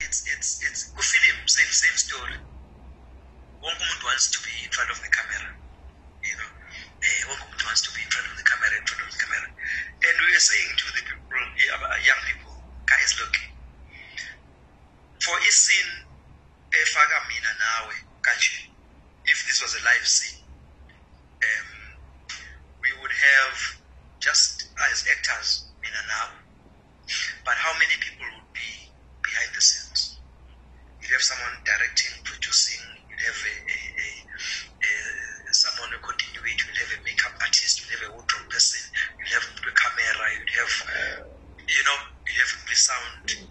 it's it's it's kufilm same same story. Wonke umuntu wants to be in front of the camera you know. Uh, wonke umuntu wants to be in front of the camera in front of the camera. And we are saying to the people uh, young people guys look for iscene efaka mina nawe kanje if this was a live scene um, we would have just as actors have someone directing, producing, you'll have a, a, a, a someone who continue it, you'll have a makeup artist, you'll have a wardrobe person, you'll have a camera, you'll have, uh, you know, you'll have the sound.